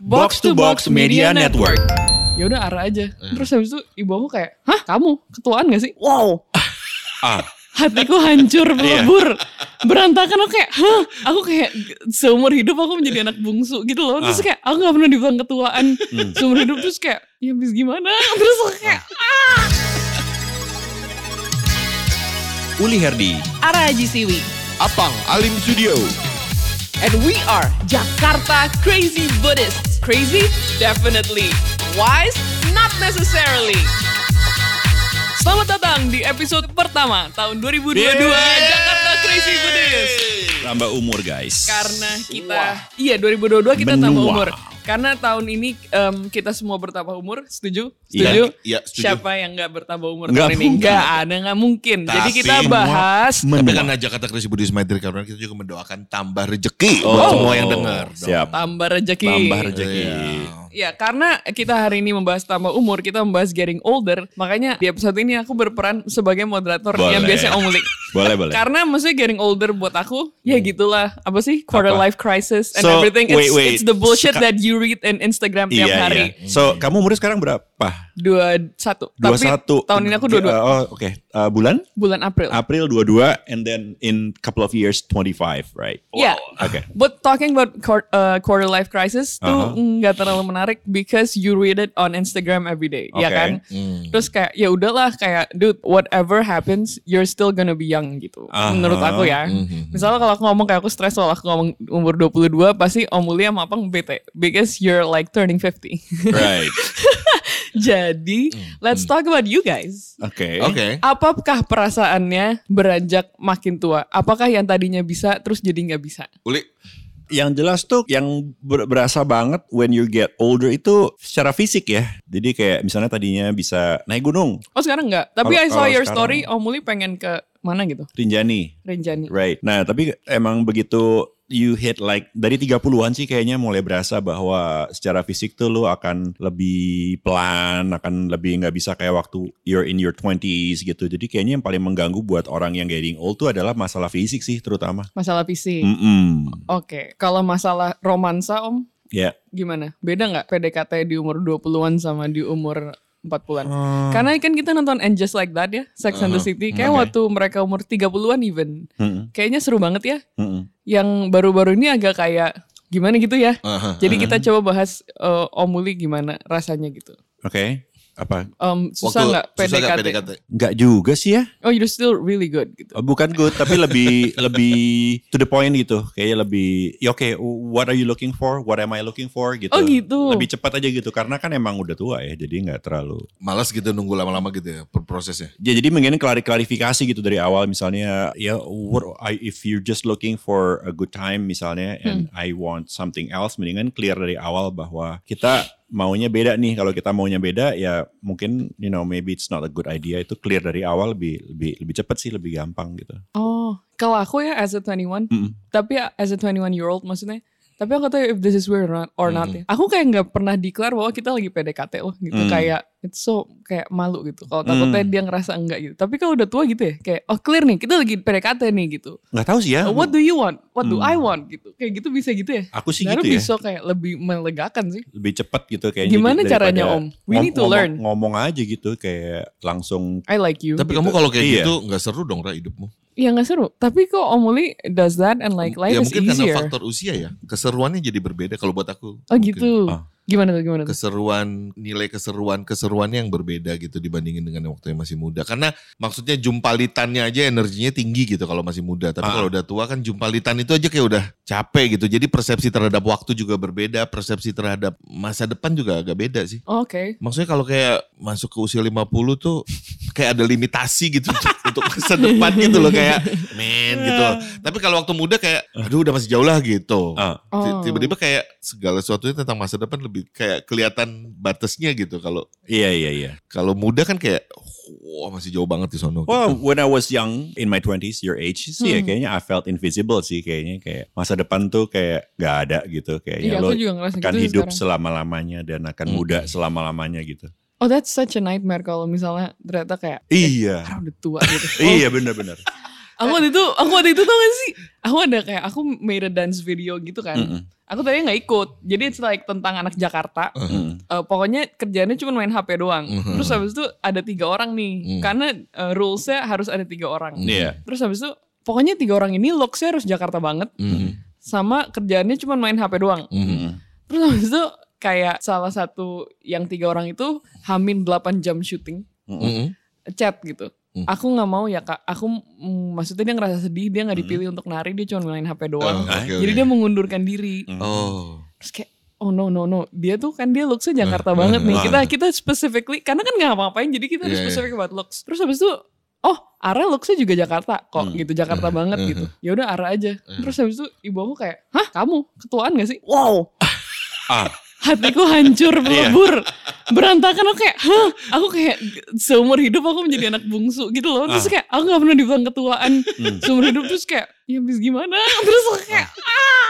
Box to Box Media Network. Ya udah arah aja. Terus habis itu ibu aku kayak, "Hah, kamu ketuaan gak sih?" Wow. Ah, Hatiku hancur melebur. Berantakan aku kayak, "Hah?" Aku kayak seumur hidup aku menjadi anak bungsu gitu loh. Terus kayak aku gak pernah dibilang ketuaan. Seumur hidup terus kayak, "Ya habis gimana?" Terus aku kayak, Uli Herdi. "Ara Haji Siwi." Apang Alim Studio. And we are Jakarta Crazy Buddhists. Crazy? Definitely. Wise? Not necessarily. Selamat datang di episode pertama tahun 2022 Yeay. Jakarta Crazy Buddhist. Tambah umur guys. Karena kita, iya 2022 kita tambah Menua. umur. Karena tahun ini em, kita semua bertambah umur, setuju? Iya. Setuju? Iya, setuju. Siapa yang nggak bertambah umur Nggak tahun ini? mungkin. Nggak ada, nggak mungkin. Jadi Tapi kita semua bahas Tapi karena Jakarta Crazy Buddhist Maitri Karuna kita juga mendoakan tambah rezeki Oh, buat semua yang dengar. Siap. tambah rezeki. Tambah rezeki. Iya. Ya, karena kita hari ini membahas tambah umur, kita membahas getting older. Makanya di episode ini aku berperan sebagai moderator Boleh. yang biasa Om Uli. Boleh, boleh. Karena maksudnya getting older buat aku, ya gitulah. Apa sih? Quarter Apa? life crisis and So, everything. It's, wait, wait. it's the bullshit that you read in Instagram tiap Iya, hari. iya. So, kamu umurnya sekarang berapa? Dua satu. Dua Tapi satu. tahun ini aku dua dua. Oh, oke. Uh, bulan? Bulan April. April 22 and then in couple of years 25, right? Ya. Oke. But talking about uh, quarter life crisis tuh Uh-huh. nggak terlalu menarik because you read it on Instagram every day, ya Oke. kan? Terus kayak ya udahlah kayak dude whatever happens you're still gonna be young gitu. Uh-huh. Menurut aku ya. Misalnya kalau aku ngomong kayak aku stres kalau aku ngomong umur 22 pasti Om Uli sama Apang bete because you're like turning 50. Right. Jadi let's talk about you guys. Oke. Oke. Apakah perasaannya beranjak makin tua? Apakah yang tadinya bisa terus jadi nggak bisa? Uli. Yang jelas tuh yang ber- berasa banget when you get older itu secara fisik ya. Jadi kayak misalnya tadinya bisa naik gunung, Oh sekarang enggak. Tapi Kalau- I saw your sekarang- story, Om Muli pengen ke mana gitu? Rinjani. Renjani. Right. Nah, tapi emang begitu you hit like dari 30-an sih kayaknya mulai berasa bahwa secara fisik tuh lu akan lebih pelan, akan lebih nggak bisa kayak waktu you're in your 20s gitu. Jadi kayaknya yang paling mengganggu buat orang yang getting old tuh adalah masalah fisik sih terutama. Masalah fisik. Mm-mm. Oke. Kalau masalah romansa Om, Ya. gimana? Beda nggak PDKT di umur 20-an sama di umur 40-an? Hmm. Karena kan kita nonton And Just Like That ya, Sex and the City. Kayak Oke. waktu mereka umur 30-an even. Mm-mm. Kayaknya seru banget ya. Mm-mm. Yang baru-baru ini agak kayak gimana gitu ya. Aha. Jadi kita coba bahas eh, Om Muli gimana rasanya gitu. Oke. Apa? Em, susah nggak susah PDKT? PDKT? Nggak juga sih ya. Oh, you're still really good gitu. Oh, Bukan good, tapi lebih lebih to the point gitu. Kayaknya lebih, ya oke, what are you looking for? What am I looking for? Gitu. Oh, gitu. Lebih cepat aja gitu, karena kan emang udah tua ya, jadi nggak terlalu. Malas gitu nunggu lama-lama gitu ya per- prosesnya. Ya, jadi mungkin klari- klarifikasi gitu dari awal, misalnya, ya, what, I, if you're just looking for a good time misalnya, and I want something else, mendingan clear dari awal bahwa kita maunya beda nih. Kalau kita maunya beda, ya mungkin, you know, maybe it's not a good idea. Itu clear dari awal lebih lebih lebih cepat sih, lebih gampang gitu. Oh, kalau aku ya as a 21, Mm-mm. tapi ya as a 21 year old maksudnya, tapi aku tahu if this is weird or not, or not ya. Aku kayak nggak pernah declare bahwa kita lagi PDKT loh gitu. Mm. Kayak it's so kayak malu gitu. Kalau takutnya Mm. dia ngerasa enggak gitu. Tapi kalau udah tua gitu ya, kayak oh clear nih, kita lagi PDKT nih gitu. Nggak tahu sih ya. Oh, what do you want? What do Mm. I want gitu. Kayak gitu bisa gitu ya. Aku sih Sebenarnya gitu ya. bisa kayak lebih melegakan sih. lebih cepat gitu kayaknya. Gimana caranya, Om? We need to ngomong- learn. Ngomong aja gitu kayak langsung I like you. Tapi gitu. kamu kalau kayak Iya. gitu nggak seru dong Ra hidupmu. Ya nggak seru. Tapi kok Om Uli does that and like life ya is mungkin karena easier. faktor usia ya. Keseruannya jadi berbeda kalau buat aku. Oh Mungkin. gitu. Ah. Gimana tuh gimana tuh? keseruan nilai keseruan keseruannya yang berbeda gitu dibandingin dengan waktu yang masih muda karena maksudnya jumpalitannya aja energinya tinggi gitu kalau masih muda tapi Ah. kalau udah tua kan jumpalitan itu aja kayak udah capek gitu jadi persepsi terhadap waktu juga berbeda persepsi terhadap masa depan juga agak beda sih Oh, Oke. maksudnya kalau kayak masuk ke usia 50 tuh kayak ada limitasi gitu untuk, masa depan gitu loh kayak men gitu tapi kalau waktu muda kayak aduh udah masih jauh lah gitu Ah. Oh. tiba-tiba kayak segala sesuatunya tentang masa depan lebih kayak kelihatan batasnya gitu kalau Iya iya iya. kalau muda kan kayak wah masih jauh banget di sono Well, gitu. when I was young in my 20s, your age sih ya Hmm. kayaknya I felt invisible sih kayaknya kayak masa depan tuh kayak gak ada gitu kayaknya Iya, lo aku juga ngerasa akan gitu hidup sekarang. selama-lamanya dan akan Hmm. muda selama-lamanya gitu. Oh that's such a nightmare kalau misalnya ternyata kayak Iya. ah udah tua gitu. Oh, Iya benar-benar. Aku waktu itu, aku waktu itu tau gak sih? Aku ada kayak, aku made a dance video gitu kan. Mm-mm. Aku tadinya gak ikut. Jadi it's like tentang anak Jakarta. Mm. Eh, pokoknya kerjaannya cuma main HP doang. Mhm. Terus habis itu ada tiga orang nih. Hmm. Karena eh, rulesnya harus ada tiga orang. Iya. Terus habis itu, pokoknya tiga orang ini looksnya harus Jakarta banget. Mhm. Sama kerjaannya cuma main HP doang. Mm. Terus habis itu kayak salah satu yang tiga orang itu hamin 8 jam syuting. Mhm. Chat gitu. Hmm. Aku nggak mau ya kak. Aku mm, maksudnya dia ngerasa sedih. Dia nggak dipilih untuk nari. Dia cuma main HP doang. Oh, oke, Jadi oke. dia mengundurkan diri. Mm. Oh. Terus kayak oh no no no. Dia tuh kan dia looksnya Jakarta banget nih. uh. Kita kita specifically karena kan nggak apa-apain. Jadi kita harus Iya, iya. specific about looks. Terus habis itu oh Ara looksnya juga Jakarta kok Hmm. gitu Jakarta Hmm. banget Hmm. gitu. Ya udah Ara aja. Hmm. Terus habis itu ibu aku kayak hah kamu ketuaan gak sih? Wow. Ah. Hatiku hancur Iya. melebur. Berantakan aku kayak hah? Aku kayak seumur hidup aku menjadi anak bungsu gitu loh. Terus kayak aku gak pernah dibilang ketuaan seumur hidup. Terus kayak ya habis gimana? Terus aku kayak ah.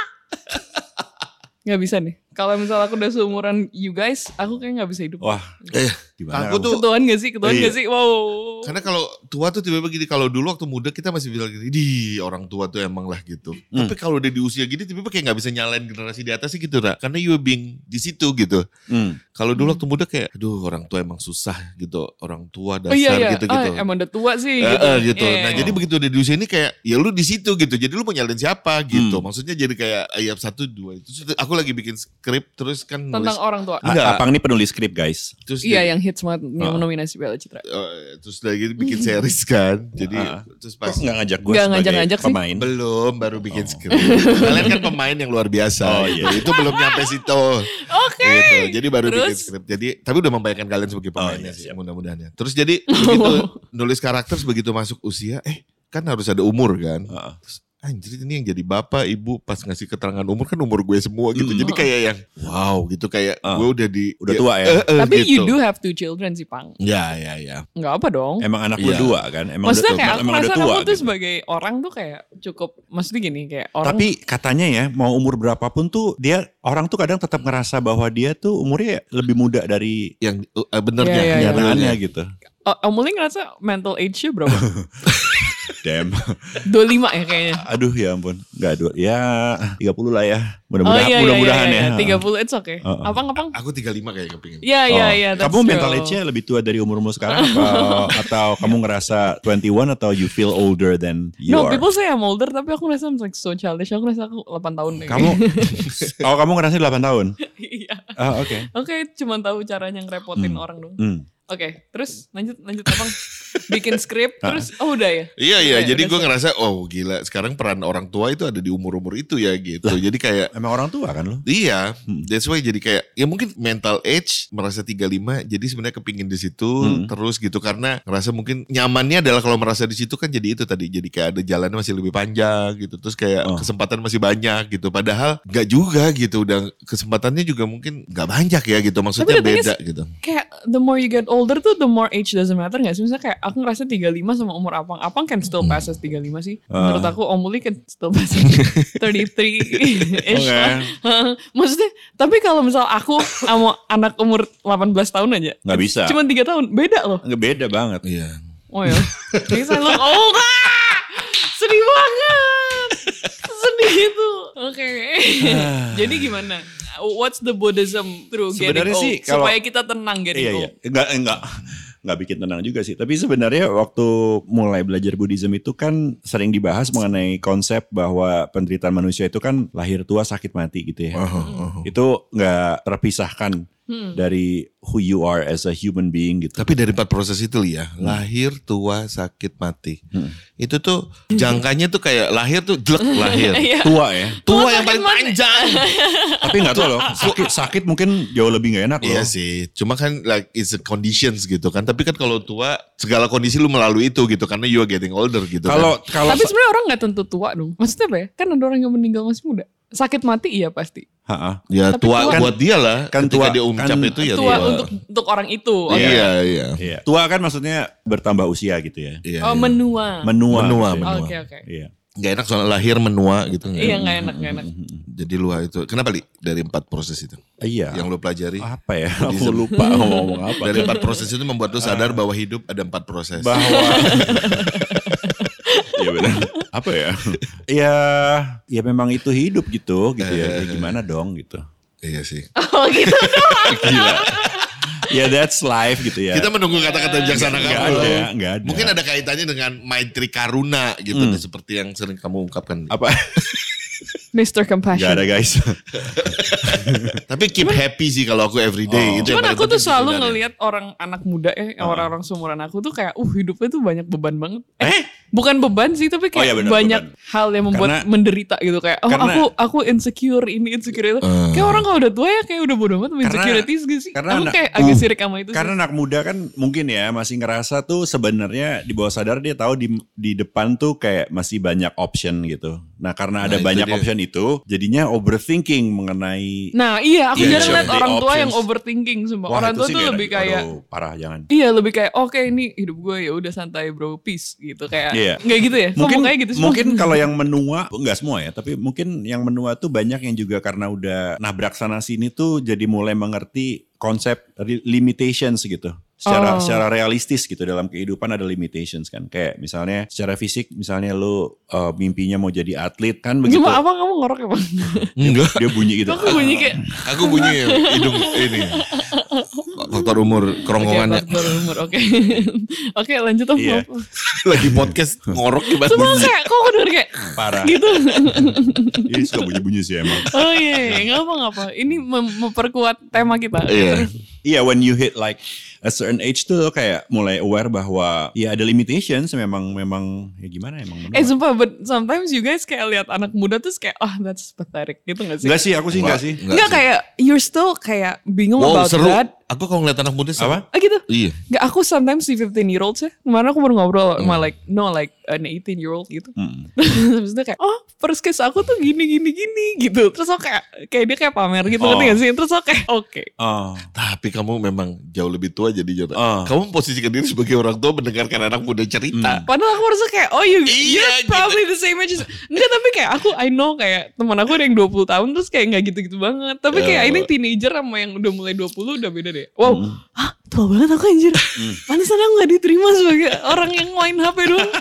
Nggak bisa nih kalau misalnya aku udah seumuran you guys aku kayak nggak bisa hidup Wah, Eh, gimana? aku tuh ketuaan gak sih ketuaan Iya. gak sih wow Karena kalau tua tuh tiba-tiba gini, kalau dulu waktu muda kita masih bilang gini, di orang tua tuh emang lah gitu. Hmm. Tapi kalau udah di usia gini tiba-tiba kayak nggak bisa nyalain generasi di atas sih gitu, Ra. Karena you being di situ gitu. Mm. Kalau dulu Hmm. waktu muda kayak, aduh orang tua emang susah gitu. Orang tua dasar oh iya iya gitu-gitu. Ah, emang udah tua sih Eh, gitu, eh, gitu. Iya, Nah jadi begitu udah di usia ini kayak ya lu di situ gitu. Jadi lu mau nyalain siapa gitu. Hmm. Maksudnya jadi kayak ayat satu dua itu. Aku lagi bikin skrip terus kan nulis. tentang orang tua Enggak. Apang ini penulis skrip guys. Terus iya jadi- yang hits banget yang Oh. nominasi Piala Citra eh, terus lagi bikin series kan. Jadi Ah. terus pas nggak ngajak gue Nggak sebagai ngajak-ngajak sih. pemain? belum baru bikin Oh. skrip. Kalian kan pemain yang luar biasa. Oh, iya. Itu belum nyampe situ. oke Gitu. Jadi baru bikin Terus? skrip. Jadi tapi udah membayangkan kalian sebagai pemainnya iya, sih siap. mudah-mudahan ya. Terus jadi begitu nulis karakter begitu masuk usia eh kan harus ada umur kan. Heeh. Anjir ini yang jadi bapak ibu pas ngasih keterangan umur kan umur gue semua gitu jadi kayak yang wow gitu kayak Ah. gue udah di Udah tua ya? Eh, eh, tapi you gitu. do have two children sih pang ya ya ya nggak apa dong Emang anak lu dua kan? Emang maksudnya udah, kayak aku emang merasa udah tua. kamu tuh gitu. sebagai orang tuh kayak cukup maksudnya gini kayak orang Tapi katanya ya mau umur berapapun tuh dia orang tuh kadang tetap ngerasa bahwa dia tuh umurnya lebih muda dari yang uh, benernya iya, iya. kenyataannya gitu. Oh, Om Mulai ngerasa mental age-nya berapa? Damn. 25 ya kayaknya. Aduh ya ampun. Enggak dua. Ya 30 lah ya. Oh Mudah-mudahan iya iya mudah-mudahan iya, ya. iya. 30 it's okay. Heeh. Apa ngapang? aku 35 kayak kepingin Iya iya Oh, iya. that's Kamu mental true. age-nya lebih tua dari umurmu sekarang atau, atau kamu ngerasa 21 atau you feel older than you No, are? people say I'm older tapi aku ngerasa I'm like so childish. Aku ngerasa aku 8 tahun deh. Kamu Oh, kamu ngerasa 8 tahun? Iya. Oh, oke. Oke, cuma tahu caranya ngerepotin Hmm. orang dong. Hmm. Oke, terus lanjut lanjut apa? Bikin skrip terus oh udah ya. Iya iya, Udah, jadi gue ngerasa oh gila sekarang peran orang tua itu ada di umur-umur itu ya gitu. Jadi kayak Emang orang tua kan lo? Iya, Hmm. that's why jadi kayak ya mungkin mental age merasa 35 jadi sebenarnya kepingin di situ Hmm. terus gitu karena ngerasa mungkin nyamannya adalah kalau merasa di situ kan jadi itu tadi jadi kayak ada jalannya masih lebih panjang gitu terus kayak Oh. kesempatan masih banyak gitu padahal nggak juga gitu udah kesempatannya juga mungkin nggak banyak ya gitu maksudnya thing is- beda gitu. Kayak the more you get older tuh the more age doesn't matter gak sih? Misalnya kayak aku ngerasa 35 sama umur Apang. Apang can still pass as 35 sih. Ah. Menurut aku Om Muli can still pass as 33-ish Oke. lah. Maksudnya, tapi kalau misal aku sama anak umur 18 tahun aja. Nggak bisa. Cuma 3 tahun. Beda loh. Nggak beda banget. Iya. Oh ya. Jadi saya look old. Ah! Sedih banget. Sedih itu. Oke. Jadi gimana? What's the Buddhism through getting Sebenarnya old? sih kalau- Supaya kita tenang getting Iya old. iya. Enggak enggak nggak bikin tenang juga sih. Tapi sebenarnya waktu mulai belajar Buddhism itu kan sering dibahas mengenai konsep bahwa penderitaan manusia itu kan lahir tua sakit mati gitu ya. Oh, oh, oh. Itu nggak terpisahkan Hmm. dari who you are as a human being gitu. Tapi dari empat proses itu ya, lahir, tua, sakit, mati. Hmm. Itu tuh jangkanya tuh kayak lahir tuh jelek lahir. Iya. Tua ya. Tua Tua yang paling mati. panjang. Tapi nggak tahu loh. Sakit sakit mungkin jauh lebih nggak enak loh. Iya sih, cuma kan like it's a conditions gitu kan. Tapi kan kalau tua segala kondisi lu melalui itu gitu karena you are getting older gitu Kalau kan. kalau Tapi sebenarnya orang nggak tentu tua dong. Maksudnya apa ya? Kan ada orang yang meninggal masih muda. Sakit mati iya pasti. Ha-ha. Ya Tapi tua tua- buat dia lah. kan Ketika tua- dia ucap kan itu ya tua, tua. untuk untuk orang itu. Oke. Iya, iya. Iya. Tua kan maksudnya bertambah usia gitu ya. Iya. Oh iya. menua. Menua. Menua, menua. Oke oke. Iya. Gak enak soalnya lahir menua gitu. Iya enak. nggak enak nggak enak. Jadi lu itu. Kenapa li? Dari empat proses itu Iya. yang lu pelajari. apa ya? Aku lupa ngomong apa. Dari empat proses itu membuat lu sadar bahwa hidup ada empat proses. bahwa Iya benar. Apa ya? Ya, ya memang itu hidup gitu, gitu ya. Ya gimana dong gitu. Iya sih. Oh gitu doang. Gila. Ya that's life gitu ya. Kita menunggu kata-kata bijaksana Nggak kamu. ada, nggak ada. Mungkin ada kaitannya dengan Maitri Karuna gitu Hmm. seperti yang sering kamu ungkapkan. apa? Mr. Gak Compassion. ada guys. Tapi keep happy sih kalau aku everyday. Oh. Itu Cuman aku tuh selalu ngelihat orang anak muda ya, Ah. orang-orang seumuran aku tuh kayak, uh hidupnya tuh banyak beban banget. Eh? Bukan beban sih, tapi kayak Oh, iya benar, banyak beban. hal yang membuat Karena- menderita gitu kayak, oh karena- aku aku insecure ini insecure itu. Eh. Kayak orang kalau udah tua ya kayak udah bodo amat sama Karena- insecurities gitu sih. karena aku anak- kayak agak Uh. sirik sama itu. Karena sih. anak muda kan mungkin ya masih ngerasa tuh sebenarnya di bawah sadar dia tahu di di depan tuh kayak masih banyak option gitu. Nah karena ada Nah, banyak dia. option itu, jadinya overthinking mengenai Nah iya, aku Iya, jarang sure. lihat orang tua yang overthinking sumpah. Wah, orang tua tuh lebih kayak aduh, parah jangan. Iya lebih kayak oke ini hidup gue ya udah santai bro peace gitu kayak Iya. nggak gitu ya Mungkin kayak gitu mungkin kalau yang menua enggak semua ya, tapi mungkin yang menua tuh banyak yang juga karena udah nabrak sana sini tuh jadi mulai mengerti konsep limitations gitu. Secara Oh. secara realistis gitu dalam kehidupan ada limitations kan. Kayak misalnya secara fisik misalnya lu uh, mimpinya mau jadi atlet kan begitu. Gimana apa kamu ngorok ya bang? Enggak. Dia bunyi gitu. Kok bunyi kayak Aku bunyi hidung ini. Faktor umur kerongkongannya. Oke, faktor umur, oke. Oke, lanjut om. Iya. Om. Lagi podcast ngorok ya Cuma bunyi. kayak, kok aku denger kayak Parah. gitu. Ini suka bunyi-bunyi sih emang. Oh iya, iya, nggak apa nggak apa. Ini mem- memperkuat tema kita. Iya. Iya, when you hit like a certain age tuh kayak mulai aware bahwa ya ada limitations memang memang ya gimana emang. Eh sumpah, but sometimes you guys kayak lihat anak muda terus kayak, ah that's pathetic gitu gak sih? Enggak sih, aku sih enggak sih. Enggak sih. kayak, you're still kayak bingung Wow about seru. that. Aku kalau ngeliat anak muda. Apa? Ah gitu. Iya. Nggak, aku sometimes si 15 year olds ya. Kemarin aku baru ngobrol sama like, no like an 18 year old gitu. Mm. Terus dia kayak, oh first case aku tuh gini gini gini gitu. Terus aku kayak, kayak dia kayak pamer gitu Oh. ngerti gak sih? Terus aku kayak, oke. Oh. Tapi kamu memang jauh lebih tua jadi jauh. Ah. Kamu posisikan diri sebagai orang tua mendengarkan anak muda cerita. Padahal aku merasa kayak, oh you, Iya, you're gitu. probably the same age. Enggak, tapi kayak aku, I know kayak teman aku ada yang 20 tahun terus kayak nggak gitu-gitu banget. Tapi kayak Oh. ini teenager sama yang udah mulai 20 udah beda deh. Wow, Hmm. hah tua banget aku anjir. Pantesan aku gak diterima sebagai orang yang main HP doang.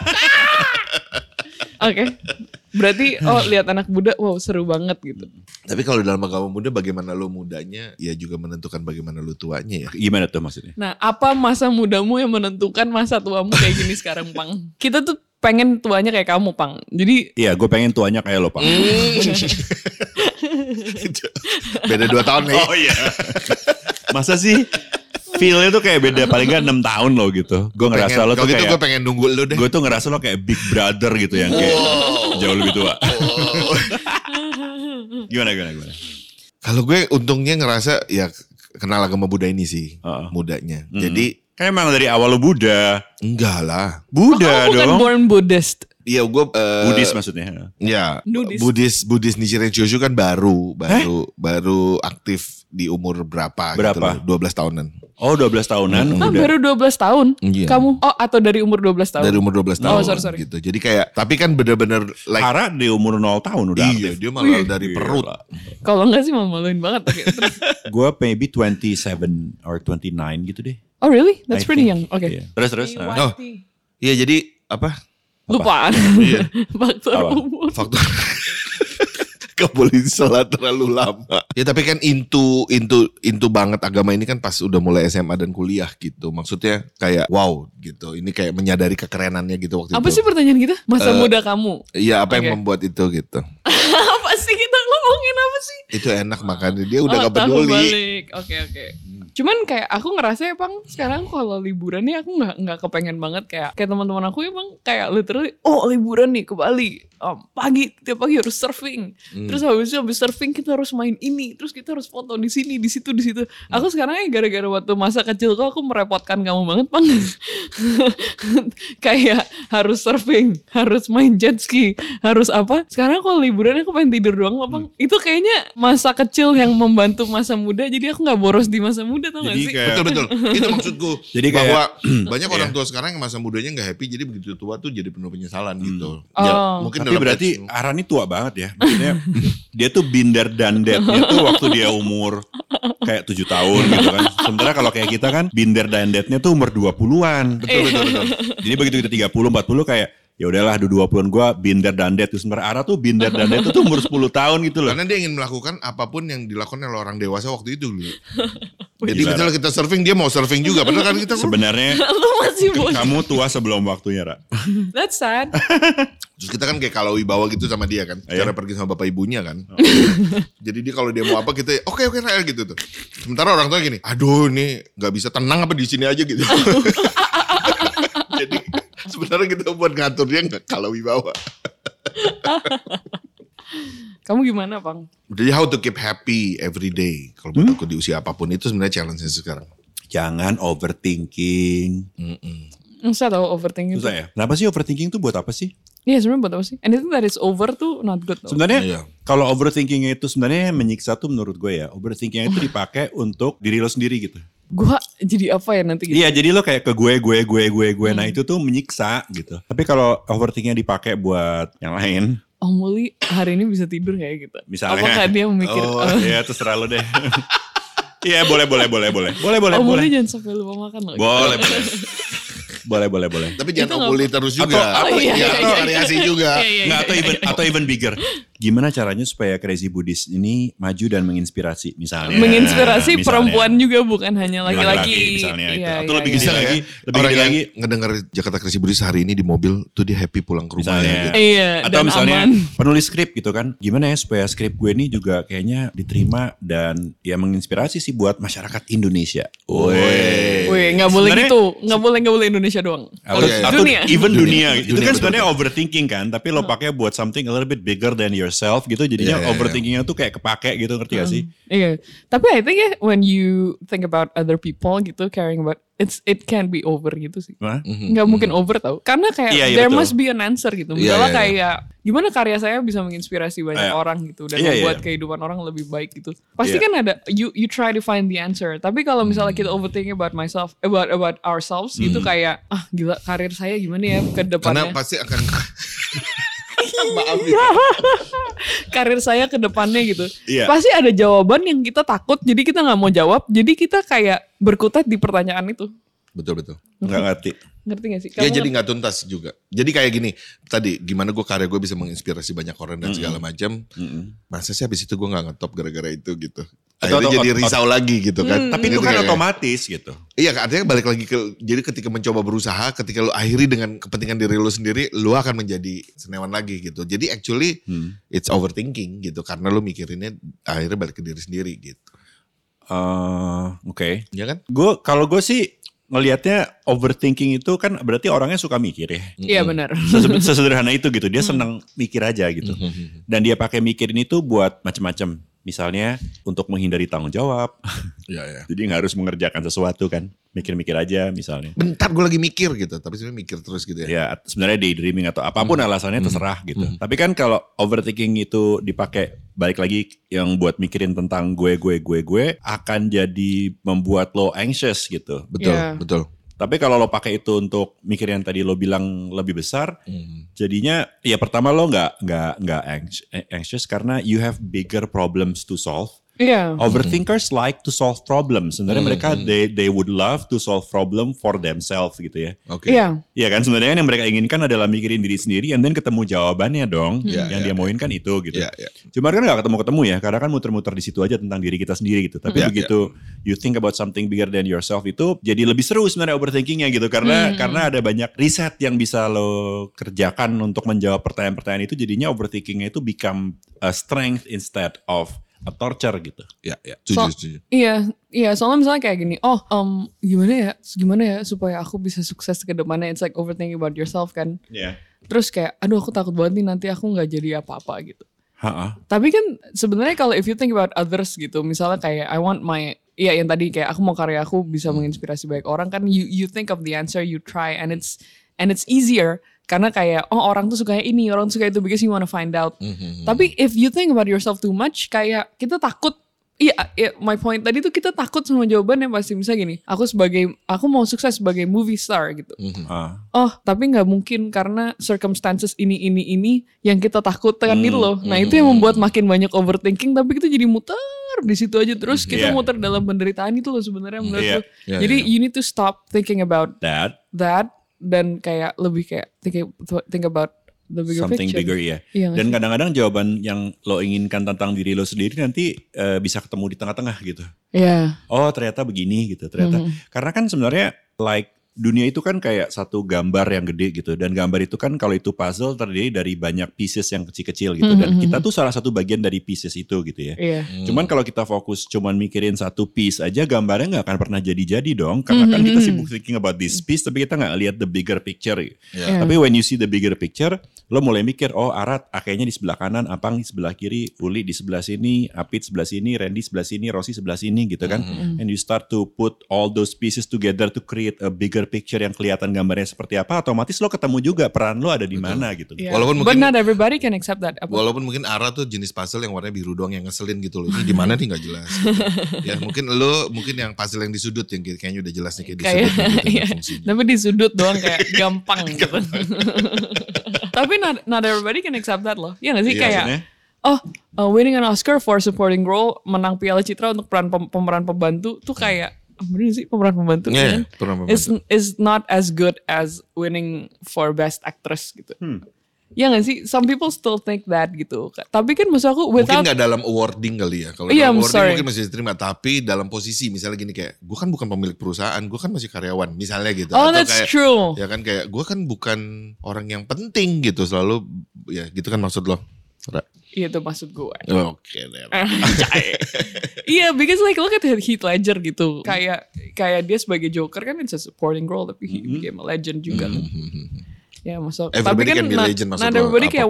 Oke, berarti oh lihat anak muda, wow seru banget gitu. Tapi kalau dalam agama muda bagaimana lu mudanya ya juga menentukan bagaimana lu tuanya ya. Gimana tuh maksudnya? Nah, apa masa mudamu yang menentukan masa tuamu kayak gini sekarang, Pang? Kita tuh pengen tuanya kayak kamu, Pang. Jadi Iya, gue pengen tuanya kayak lo, Pak. Beda dua tahun nih. Oh iya. Masa sih feel-nya tuh kayak beda paling gak 6 tahun lo gitu. Gue ngerasa lo kalau tuh gitu kayak gue pengen nunggu lu deh. gue tuh ngerasa lo kayak big brother gitu yang kayak jauh lebih tua. Oh. gimana gimana gimana? Kalau gue untungnya ngerasa ya kenal agama Buddha ini sih Heeh. mudanya. Mm. Jadi Kayak emang dari awal lo Buddha. enggak lah. Buddha Oh, kamu bukan dong. born Buddhist. Iya gue eh, Buddhis maksudnya. Ya, Nudis. Buddhis Buddhis Nichiren Shoshu kan baru baru baru aktif di umur berapa? Berapa? Gitu loh, 12 tahunan. Oh 12 tahunan Ah, udah. baru 12 tahun Iya. kamu? Oh, atau dari umur 12 tahun? Dari umur 12 tahun Oh, sorry, sorry. gitu. Jadi kayak tapi kan bener-bener like Ara di umur 0 tahun udah iya, aktif. dia malah dari perut. Kalau enggak sih malu-maluin banget. Terus. Gue maybe 27 or 29 gitu deh. Oh really? That's I pretty think. young. Oke. Iya. Terus terus. nah. Oh. Iya, jadi apa? Lupaan. Iya. Faktor Apa? umur. Faktor Gak boleh terlalu lama. Ya tapi kan into into into banget agama ini kan pas udah mulai SMA dan kuliah gitu. Maksudnya kayak wow gitu. Ini kayak menyadari kekerenannya gitu waktu Apa itu. sih pertanyaan kita? Masa Eh, muda kamu? Iya apa yang Oke. membuat itu gitu. apa sih kita ngomongin apa sih? Itu enak makanya dia udah oh, gak peduli. Oke oke. Cuman kayak aku ngerasa ya bang sekarang kalau liburan nih aku nggak nggak kepengen banget kayak kayak teman-teman aku emang kayak literally oh liburan nih ke Bali Om, pagi tiap pagi harus surfing. Hmm. terus habis itu habis surfing kita harus main ini terus kita harus foto di sini di situ di situ. Aku sekarang ya gara-gara waktu masa kecil kok aku merepotkan kamu banget bang. Kayak harus surfing harus main jet ski harus apa. Sekarang kalau liburan aku pengen tidur doang loh bang itu kayaknya masa kecil yang membantu masa muda jadi aku nggak boros di masa muda tau gak Jadi sih kayak Betul betul. Itu maksudku. Jadi kayak- bahwa banyak orang Iya. tua sekarang yang masa mudanya nggak happy jadi begitu tua tuh jadi penuh penyesalan gitu. Oh. Ya, mungkin Tapi dalam berarti teks- Ara ini tua banget ya. Maksudnya dia tuh binder dan deadnya tuh waktu dia umur kayak tujuh tahun gitu kan. Sementara kalau kayak kita kan binder dan deadnya tuh umur 20-an. betul betul betul. Jadi begitu kita 30, 40 kayak ya udahlah dua 20-an gue binder dan dead terus sebenarnya Ara tuh binder dan dead itu tuh umur 10 tahun gitu loh. Karena dia ingin melakukan apa pun yang dilakukan oleh orang dewasa waktu itu dulu. Jadi Gila, misalnya kita surfing dia mau surfing juga. Padahal kan kita Sebenarnya Lu masih bocah. kamu tua sebelum waktunya, Ra. That's sad. Terus kita kan kayak kalau wibawa gitu sama dia kan. Iya. Cara pergi sama bapak ibunya kan. Jadi dia kalau dia mau apa kita oke oke Rael gitu tuh. Sementara orang tua gini, aduh ini nggak bisa tenang apa di sini aja gitu. Jadi sebenarnya kita buat ngatur dia nggak kalau wibawa. Kamu gimana, Bang? Jadi how to keep happy every day. Kalau Hmm? buat aku di usia apa pun itu sebenarnya challenge sekarang. Jangan overthinking. Mm-mm. Susah tau overthinking Susah itu. ya? Kenapa sih overthinking tuh buat apa sih? Iya sebenarnya buat apa sih? Anything that is over tuh not good tau. Sebenarnya Iya. kalau overthinking itu sebenarnya menyiksa tuh menurut gue ya. Overthinking itu dipakai untuk diri lo sendiri gitu. Gua jadi apa ya nanti gitu? Iya, jadi lo kayak ke gue, gue, gue, gue, gue. Nah itu tuh menyiksa gitu. Tapi kalau overthinkingnya dipakai buat yang lain, Oh Muli hari ini bisa tidur kayak gitu. Misalnya. Apakah dia memikir Oh, oh, ya terserah lo deh. Iya boleh, boleh, boleh, boleh, boleh, boleh, oh boleh, Muli jangan sampai lupa makan loh. boleh, boleh, boleh, boleh, boleh. Tapi jangan nggak- opuli terus juga. Atau- Oh, iya, ya, iya, atau iya. variasi juga. Iya, iya, Nggak, iya. atau even atau even bigger. Gimana caranya supaya Crazy Buddhist ini maju dan menginspirasi misalnya? Menginspirasi Misalnya. perempuan juga bukan hanya laki-laki. misalnya itu. Iya, Atau iya, lebih iya. gede Bisa lagi, ya, lebih orang gede lagi. ngedenger Jakarta Krisi Buddhis hari ini di mobil tuh dia happy pulang ke rumahnya. Misalnya. gitu. Iya, Atau dan misalnya aman. penulis skrip gitu kan. Gimana ya supaya skrip gue ini juga kayaknya diterima dan ya menginspirasi sih buat masyarakat Indonesia. Woi. Wih, nggak boleh gitu, nggak boleh nggak boleh Indonesia doang. Atau, Oh, iya, iya. atau Dunia. even Dunia. dunia, itu Dunia, kan sebenarnya overthinking kan, tapi lo pakai buat something a little bit bigger than yourself gitu, jadinya iya, iya. overthinkingnya tuh kayak kepake gitu, ngerti gak sih? Iya, tapi I think ya when you think about other people gitu, caring about it's it can be over gitu sih. Hah? Nggak mungkin over tau, karena kayak Iya, iya, there betul. must be an answer gitu. Iya, Misalnya iya, kayak gimana karya saya bisa menginspirasi banyak Iya. orang gitu dan Iya, iya, membuat iya. kehidupan orang lebih baik gitu. Pasti Iya. kan ada you you try to find the answer. Tapi kalau misalnya kita overthinking about myself about about ourselves gitu kayak ah gila karir saya gimana ya ke Karena depannya. pasti akan Maaf ya. karir saya ke depannya gitu. Iya. Pasti ada jawaban yang kita takut, jadi kita nggak mau jawab, jadi kita kayak berkutat di pertanyaan itu. Betul betul. Nggak ngerti. Ngerti gak sih? Ya Kamu jadi nggak tuntas juga. Jadi kayak gini, tadi gimana gue karya gue bisa menginspirasi banyak orang dan segala macam. Mm-mm. Masa sih habis itu gue nggak ngetop gara-gara itu gitu. Akhirnya jadi risau lagi gitu kan. Hmm. Tapi itu Gitu kan kayak- otomatis gitu. Iya artinya balik lagi ke jadi ketika mencoba berusaha ketika lu akhiri dengan kepentingan diri lu sendiri lu akan menjadi senewan lagi gitu. Jadi actually Hmm. it's overthinking gitu karena lu mikirinnya akhirnya balik ke diri sendiri gitu. Eh, Oke. Ya kan? Gue kalau gue sih ngelihatnya overthinking itu kan berarti orangnya suka mikir ya. Iya benar. Sese- Sesederhana itu gitu. Dia senang mikir aja gitu. Dan dia pakai mikirin itu buat macam-macam. Misalnya untuk menghindari tanggung jawab. Iya ya. Jadi nggak harus mengerjakan sesuatu kan. Mikir-mikir aja misalnya. Bentar gue lagi mikir gitu, tapi sebenarnya mikir terus gitu ya. Ya sebenarnya daydreaming atau apa pun alasannya terserah gitu. Tapi kan kalau overthinking itu dipakai balik lagi yang buat mikirin tentang gue gue gue gue akan jadi membuat lo anxious gitu. Betul, Iya. betul. Tapi kalau lo pakai itu untuk mikir yang tadi lo bilang lebih besar, Hmm. jadinya ya pertama lo nggak nggak nggak anx- anxious karena you have bigger problems to solve. Iya. Overthinkers like to solve problems. Sebenarnya mereka they they would love to solve problem for themselves gitu ya. Oke. Iya. Iya kan sebenarnya yang mereka inginkan adalah mikirin diri sendiri and then ketemu jawabannya dong. Iya, yang iya, dia mauin kan itu gitu. Iya, iya. Cuma kan nggak ketemu-ketemu ya karena kan muter-muter di situ aja tentang diri kita sendiri gitu. Tapi Iya, begitu you think about something bigger than yourself itu jadi lebih seru sebenarnya overthinkingnya gitu karena karena ada banyak riset yang bisa lo kerjakan untuk menjawab pertanyaan-pertanyaan itu jadinya overthinkingnya itu become a strength instead of a torture gitu. Iya, iya. Setuju, So- setuju. Iya, iya. Soalnya misalnya kayak gini, oh, em, gimana ya, gimana ya supaya aku bisa sukses ke depannya. It's like overthinking about yourself kan. Iya. Terus kayak, aduh aku takut banget nih nanti aku nggak jadi apa-apa gitu. Ha-ha. Tapi kan sebenarnya kalau if you think about others gitu, misalnya kayak I want my Iya yang tadi kayak aku mau karya aku bisa menginspirasi banyak orang kan you you think of the answer you try and it's and it's easier karena kayak oh orang tuh sukanya ini orang tuh suka itu because you wanna find out. Mhm. Tapi if you think about yourself too much kayak kita takut Iya, iya, my point tadi tuh kita takut sama jawabannya pasti misalnya gini, aku sebagai aku mau sukses sebagai movie star gitu. Mhm. Ah. Oh, tapi nggak mungkin karena circumstances ini ini ini yang kita takutkan Hmm, gitu loh. Nah, itu yang membuat makin banyak overthinking tapi kita jadi muter di situ aja terus kita Iya. muter dalam penderitaan itu loh sebenarnya menurut gue. Iya, Jadi iya. you need to stop thinking about That that dan kayak lebih kayak think, think about the bigger something picture. bigger ya. Iya nggak Dan kadang-kadang jawaban yang lo inginkan tentang diri lo sendiri nanti eh, bisa ketemu di tengah-tengah gitu. Iya. Oh ternyata begini gitu ternyata. Mhm. Karena kan sebenarnya like dunia itu kan kayak satu gambar yang gede gitu dan gambar itu kan kalau itu puzzle terdiri dari banyak pieces yang kecil-kecil gitu dan Mhm. kita tuh salah satu bagian dari pieces itu gitu ya. Iya. Cuman kalau kita fokus cuman mikirin satu piece aja gambarnya nggak akan pernah jadi-jadi dong karena kan kita sibuk thinking about this piece tapi kita nggak lihat the bigger picture. Ya. Iya. Tapi when you see the bigger picture, lo mulai mikir, oh Arat ah, kayaknya di sebelah kanan, Apang di sebelah kiri, Uli di sebelah sini, Apit sebelah sini, Randy sebelah sini, Rosi sebelah sini gitu kan. Mm-hmm. And you start to put all those pieces together to create a bigger picture yang kelihatan gambarnya seperti apa, otomatis lo ketemu juga peran lo ada di mana gitu. Iya. Walaupun But mungkin- not everybody can accept that. Apa? Walaupun mungkin Ara tuh jenis puzzle yang warnanya biru doang yang ngeselin gitu loh. Ini di mana nih nggak jelas. gitu. ya mungkin lo mungkin yang puzzle yang di sudut yang kayaknya udah jelas nih kayak di Kayak- sudut gitu iya. fungsinya. Tapi di sudut doang kayak gampang gitu. Tapi not, not everybody can accept that loh. Iya gak sih Iya, kayak oh uh, winning an Oscar for supporting role menang Piala Citra untuk peran pem- pemeran pembantu tuh kayak oh, bener sih pemeran pembantu Iya, kan? pemeran pembantu. Is is not as good as winning for best actress gitu. Hmm. Ya gak sih? Some people still think that gitu. Tapi kan maksud aku Mungkin without nggak dalam awarding kali ya. Kalau Iya, dalam I'm awarding sorry. mungkin masih diterima. Tapi dalam posisi misalnya gini kayak, gue kan bukan pemilik perusahaan, gue kan masih karyawan. Misalnya gitu. Oh, Atau that's kayak, true. Ya kan kayak, gue kan bukan orang yang penting gitu. Selalu, ya gitu kan maksud lo. Ra. Iya itu maksud gue. Oke deh. Anjay. Iya, because like look at Heath Ledger gitu. Kayak kayak dia sebagai Joker kan it's a supporting role tapi he became a legend juga. kan. Ya masuk. tapi Everybody kan can be legend, lo, everybody kayak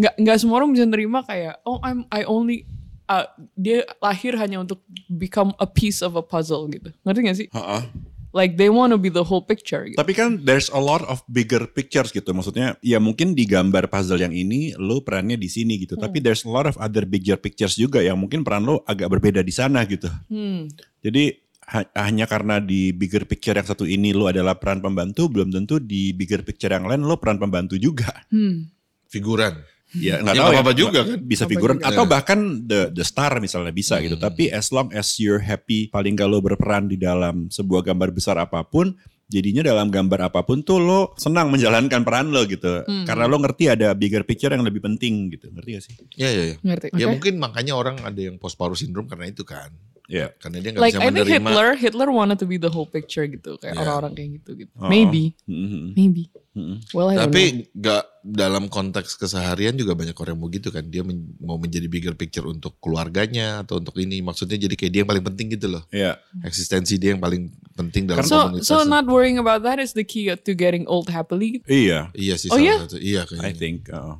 nggak nggak semua orang bisa nerima kayak oh I'm I only uh, dia lahir hanya untuk become a piece of a puzzle gitu. Ngerti gak sih? Ha-ha. Like they want to be the whole picture gitu. Tapi kan there's a lot of bigger pictures gitu. Maksudnya ya mungkin di gambar puzzle yang ini lo perannya di sini gitu. Tapi there's a lot of other bigger pictures juga yang mungkin peran lo agak berbeda di sana gitu. Hmm. Jadi ha- hanya karena di bigger picture yang satu ini lo adalah peran pembantu, belum tentu di bigger picture yang lain lo peran pembantu juga. Hmm. Figuran. Ya nggak Ya, tahu ya. apa-apa juga kan. Bisa Apa figuran juga. atau bahkan the the star misalnya bisa gitu. Tapi as long as you're happy, paling gak lo berperan di dalam sebuah gambar besar apa pun, jadinya dalam gambar apa pun tuh lo senang menjalankan peran lo gitu. Karena lo ngerti ada bigger picture yang lebih penting gitu. Ngerti gak sih? Ya ya ya. Ngerti? Ya Oke. mungkin makanya orang ada yang postparu syndrome karena itu kan. Ya. Karena dia nggak Like bisa I think menerima. Hitler Hitler wanted to be the whole picture gitu kayak Yeah. orang-orang kayak gitu gitu. Oh. Maybe, Mhm. maybe. Mhm. Well, I. Tapi nggak dalam konteks keseharian juga banyak orang yang mau gitu kan. Dia men- mau menjadi bigger picture untuk keluarganya atau untuk ini. Maksudnya jadi kayak dia yang paling penting gitu loh. Ya. Eksistensi dia yang paling penting dalam So komunitas. so not worrying about that is the key to getting old happily. Iya. Iya sih Oh, iya? satu. Iya I kayaknya. think. uh,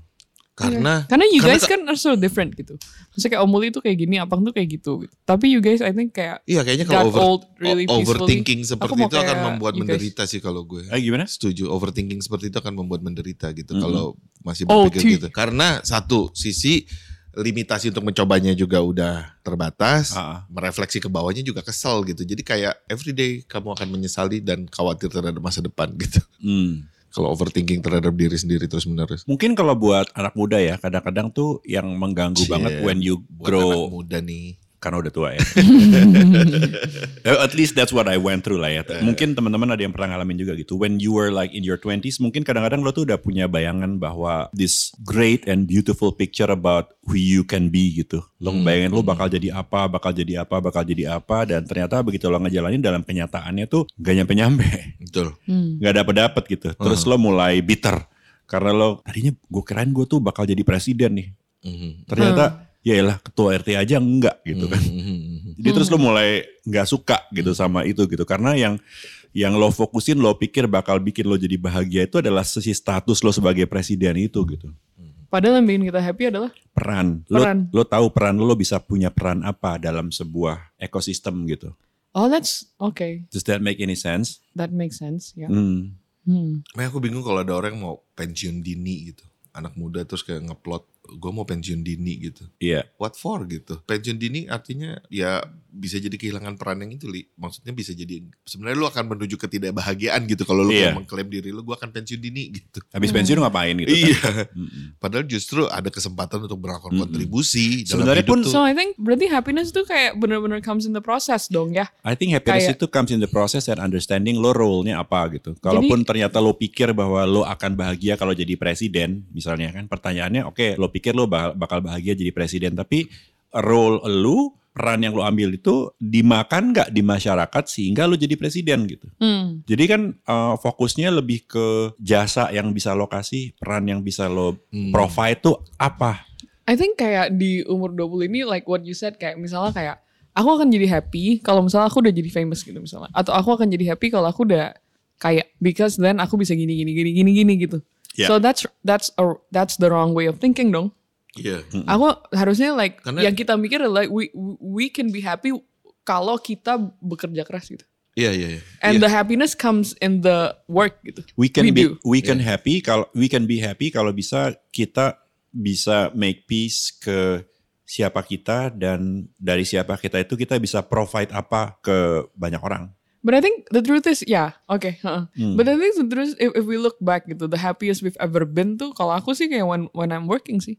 Karena Karena you karena guys ka- kan are so different gitu. Maksudnya kayak Om Muli tuh kayak gini, Apang tuh kayak gitu. Tapi you guys I think kayak Iya kayaknya kalau over, old really overthinking seperti itu akan membuat guys. menderita sih kalau gue. eh gimana? Setuju, overthinking seperti itu akan membuat menderita gitu Mhm. kalau masih Oh, berpikir T. gitu. Karena satu sisi limitasi untuk mencobanya juga udah terbatas, Ah. merefleksi ke bawahnya juga kesel gitu. Jadi kayak everyday kamu akan menyesali dan khawatir terhadap masa depan gitu. Hmm. Kalau overthinking terhadap diri sendiri terus menerus. Mungkin kalau buat anak muda ya, kadang-kadang tuh yang mengganggu Cie, banget when you grow anak muda nih. Karena udah tua ya. Eh, At least that's what I went through lah ya. Mungkin teman-teman ada yang pernah ngalamin juga gitu. When you were like in your 20s, mungkin kadang-kadang lo tuh udah punya bayangan bahwa this great and beautiful picture about who you can be gitu. Lo bayangin lo bakal jadi apa, bakal jadi apa, bakal jadi apa. Dan ternyata begitu lo ngejalanin dalam kenyataannya tuh gak nyampe-nyampe. Betul. Hmm. Gak dapet-dapet gitu. Terus lo mulai bitter. Karena lo tadinya gue kirain gue tuh bakal jadi presiden nih. Ternyata ya elah ketua RT aja enggak gitu kan. Mhm. Jadi terus lo mulai nggak suka gitu sama itu gitu karena yang yang lo fokusin lo pikir bakal bikin lo jadi bahagia itu adalah sisi status lo sebagai presiden itu gitu. Padahal yang bikin kita happy adalah Peran. Lo Peran. lo tahu peran lo, lo bisa punya peran apa dalam sebuah ekosistem gitu. oh that's okay, Does that make any sense? that makes sense ya. Hmm. Hmm. Makanya aku bingung kalau ada orang yang mau pensiun dini gitu. Anak muda terus kayak ngeplot gue mau pensiun dini gitu. Iya. What for gitu? Pensiun dini artinya ya bisa jadi kehilangan peran yang itu li. Maksudnya bisa jadi sebenarnya lu akan menuju ketidakbahagiaan gitu kalau lu kayak mengklaim diri lu gue akan pensiun dini gitu. Habis pensiun ngapain gitu kan? Iya. Mm-mm. Padahal justru ada kesempatan untuk melakukan Mm-mm. kontribusi Sebenarnya pun tuh. So I think berarti happiness tuh kayak bener-bener comes in the process dong ya. I think happiness Kayak- itu comes in the process and understanding lo role-nya apa gitu. Kalaupun ternyata lo pikir bahwa lo akan bahagia kalau jadi presiden, misalnya kan pertanyaannya, oke, lo pikir lo ba- bakal bahagia jadi presiden, tapi role lo, peran yang lo ambil itu dimakan nggak di masyarakat sehingga lo jadi presiden gitu. Hmm. Jadi kan eh, fokusnya lebih ke jasa yang bisa lo kasih, peran yang bisa lo Hmm. provide tuh apa? I think kayak di umur 20 ini like what you said kayak misalnya kayak aku akan jadi happy kalau misalnya aku udah jadi famous gitu misalnya atau aku akan jadi happy kalau aku udah kaya because then aku bisa gini gini gini gini gini gitu. Yeah. So that's that's a, that's the wrong way of thinking dong. Iya. Aku harusnya like Karena- yang kita mikir adalah we we can be happy kalau kita bekerja keras gitu. Iya iya iya. And Iya. the happiness comes in the work gitu. We can We be do. we can happy kalau we can be happy kalau bisa kita bisa make peace ke siapa kita dan dari siapa kita itu kita bisa provide apa ke banyak orang. But I think the truth is, yeah, okay. heeh. Hmm. But I think the truth is, if, if we look back gitu, the happiest we've ever been tuh, kalau aku sih kayak when when I'm working sih.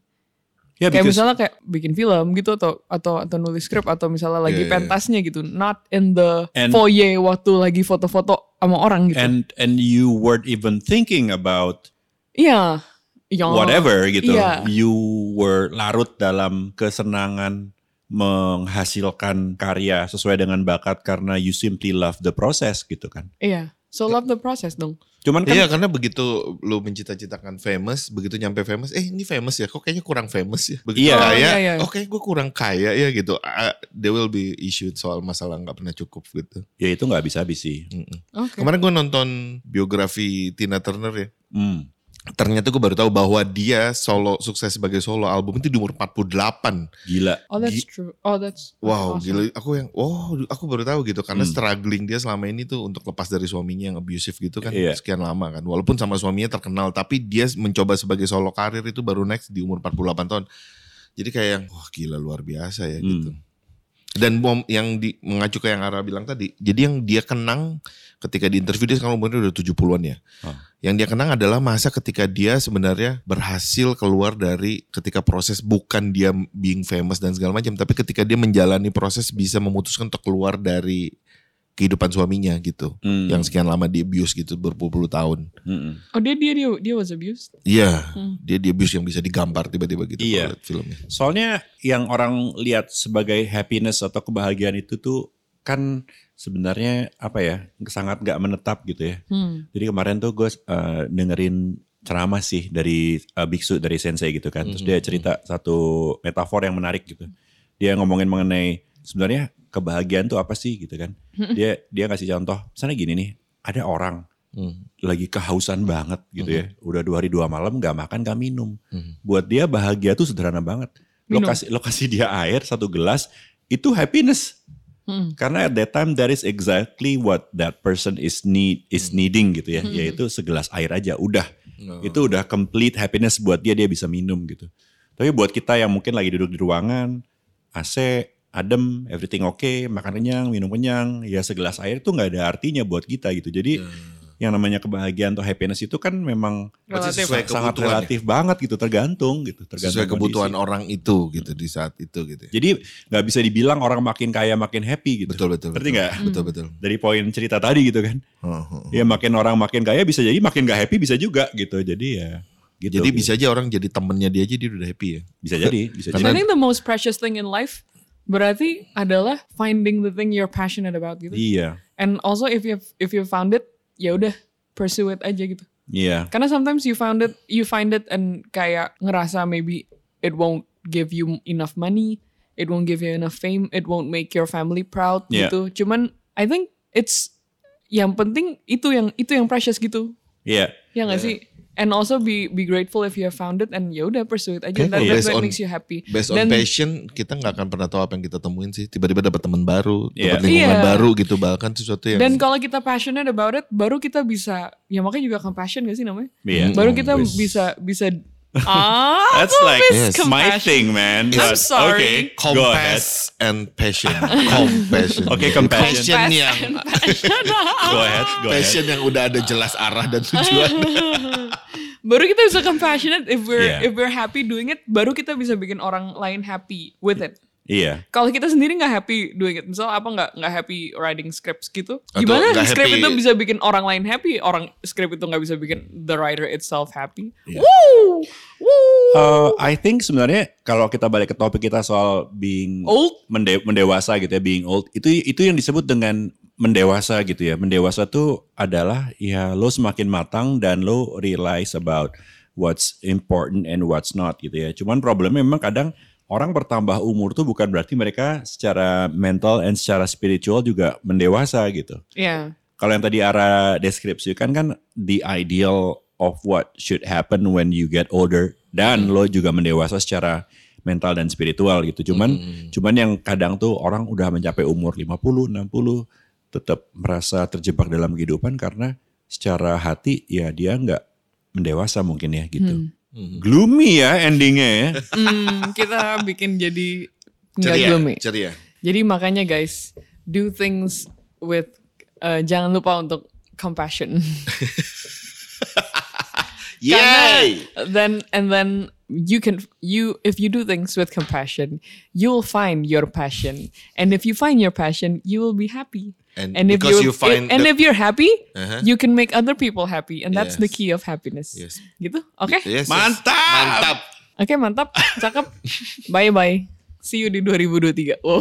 Ya kayak because misalnya kayak bikin film gitu atau atau atau nulis skrip atau misalnya lagi Yeah, yeah. pentasnya gitu, not in the And- foyer waktu lagi foto-foto sama orang gitu. and and you weren't even thinking about Iya. Iya. whatever gitu. Iya. You were larut dalam kesenangan menghasilkan karya sesuai dengan bakat karena you simply love the process gitu kan. Iya. So love the process dong. Cuman kan Iya karena begitu lu mencita-citakan famous, begitu nyampe famous, eh ini famous ya, kok kayaknya kurang famous ya. Begitu Iya. kaya, Oh, iya, iya. oke gue kurang kaya ya gitu. Ah, there will be issued soal masalah nggak pernah cukup gitu. ya itu nggak bisa habis sih. Mm-mm. Oke. Kemarin gue nonton biografi Tina Turner ya. Hmm. Ternyata gue baru tahu bahwa dia solo sukses sebagai solo album itu di umur 48. Gila. Oh that's Gi- true. Oh that's Wow, awesome. gila. Aku yang, oh, aku baru tahu gitu karena Hmm. struggling dia selama ini tuh untuk lepas dari suaminya yang abusive gitu kan Iya. sekian lama kan. Walaupun sama suaminya terkenal, tapi dia mencoba sebagai solo karir itu baru next di umur 48 tahun. Jadi kayak yang, wah gila luar biasa ya Hmm. gitu. Dan mom yang di, mengacu ke yang Ara bilang tadi, jadi yang dia kenang ketika di interview dia sekarang umurnya udah 70-an ya. Oh. Yang dia kenang adalah masa ketika dia sebenarnya berhasil keluar dari ketika proses bukan dia being famous dan segala macam, tapi ketika dia menjalani proses bisa memutuskan untuk keluar dari kehidupan suaminya gitu. Hmm. Yang sekian lama di abuse gitu berpuluh-puluh tahun. Mm-mm. Oh dia dia dia dia was abused. Iya, Hmm. dia di abuse yang bisa digambar tiba-tiba gitu Iya. filmnya. Soalnya yang orang lihat sebagai happiness atau kebahagiaan itu tuh kan sebenarnya apa ya sangat nggak menetap gitu ya. Hmm. Jadi kemarin tuh gue uh, dengerin ceramah sih dari uh, biksu dari sensei gitu kan. Terus dia cerita satu metafor yang menarik gitu. Dia ngomongin mengenai sebenarnya kebahagiaan tuh apa sih gitu kan. Dia dia ngasih contoh. Misalnya gini nih, ada orang Hmm. lagi kehausan banget gitu ya. Udah dua hari dua malam nggak makan nggak minum. Hmm. Buat dia bahagia tuh sederhana banget. Lo Minum. kasih, lo kasih dia air satu gelas, itu happiness. Hmm. Karena at that time that is exactly what that person is need is needing gitu ya. Yaitu segelas air aja, udah. Oh. Itu udah complete happiness buat dia, dia bisa minum gitu. Tapi buat kita yang mungkin lagi duduk di ruangan, AC, adem, everything okay, makan kenyang, minum kenyang, ya segelas air itu nggak ada artinya buat kita gitu. Jadi yang namanya kebahagiaan atau happiness itu kan memang Relatif. sesuai sangat kebutuhan ya. relatif banget gitu, tergantung gitu, tergantung sesuai kebutuhan kondisi. orang itu gitu di saat itu gitu. ya. Jadi nggak bisa dibilang orang makin kaya makin happy gitu. Betul betul. Ngerti betul. nggak? Betul betul. Dari poin cerita tadi gitu kan. Oh. Ya makin orang makin kaya bisa jadi makin gak happy bisa juga gitu. Jadi ya gitu. Jadi bisa aja orang jadi temennya dia aja dia udah happy ya. bisa jadi, bisa I jadi. think the most precious thing in life berarti adalah finding the thing you're passionate about gitu. Iya. And also if you if you found it, ya udah pursue it aja gitu. Iya. Karena sometimes you found it, you find it and kayak ngerasa maybe it won't give you enough money, it won't give you enough fame, it won't make your family proud Yeah. gitu. Cuman I think it's yang penting itu yang itu yang precious gitu. Iya. Ya nggak sih? And also be be grateful if you have found it and ya udah pursue it aja. That, kalau that's based what on- makes you happy. Based on passion kita nggak akan pernah tahu apa yang kita temuin sih. Tiba-tiba dapat teman baru, Iya. dapat lingkungan Iya. baru gitu bahkan sesuatu yang Dan kalau kita passionate about it, baru kita bisa, ya makanya juga compassion gak sih namanya? Iya. Baru Hmm, kita bisa bisa Ah, That's like Yes. my compassion. thing, man. I'm But, sorry. Okay, go ahead. Compass and passion. Compassion. Oke, compassion. Passion yang Go ahead, go ahead. passion yang udah ada jelas arah dan tujuan. baru kita bisa compassionate if we're Yeah. if we're happy doing it baru kita bisa bikin orang lain happy with it Iya. kalau kita sendiri nggak happy doing it misal apa nggak nggak happy writing scripts gitu Atau gimana nggak script happy- itu bisa bikin orang lain happy orang script itu nggak bisa bikin the writer itself happy Iya. Woo! Woo! Uh, I think sebenarnya kalau kita balik ke topik kita soal being Old? mende- mendewasa gitu ya, being old, itu itu yang disebut dengan mendewasa gitu ya. Mendewasa tuh adalah ya lo semakin matang dan lo realize about what's important and what's not gitu ya. Cuman problemnya memang kadang orang bertambah umur tuh bukan berarti mereka secara mental and secara spiritual juga mendewasa gitu. ya Kalau yang tadi arah deskripsikan kan the ideal of what should happen when you get older dan lo juga mendewasa secara mental dan spiritual gitu. Cuman cuman yang kadang tuh orang udah mencapai umur 50, 60 tetap merasa terjebak dalam kehidupan karena secara hati ya dia nggak mendewasa mungkin ya gitu. Gloomy ya endingnya ya. Hmm, kita bikin jadi nggak gloomy ceria. jadi makanya guys do things with uh, jangan lupa untuk compassion Yay! Karena then and then you can you if you do things with compassion, you will find your passion. And if you find your passion, you will be happy. And if because you find and the- if you're happy, Uh-huh. you can make other people happy and that's the Yes. key of happiness. Yes. Gitu? Oke? Yes, yes. Mantap! Mantap. Oke, mantap. Cakep. bye bye. See you di 2023. Wow.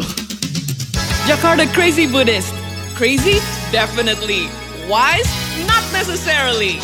Jakarta Crazy Buddhist. Crazy? Definitely. Wise? Not necessarily.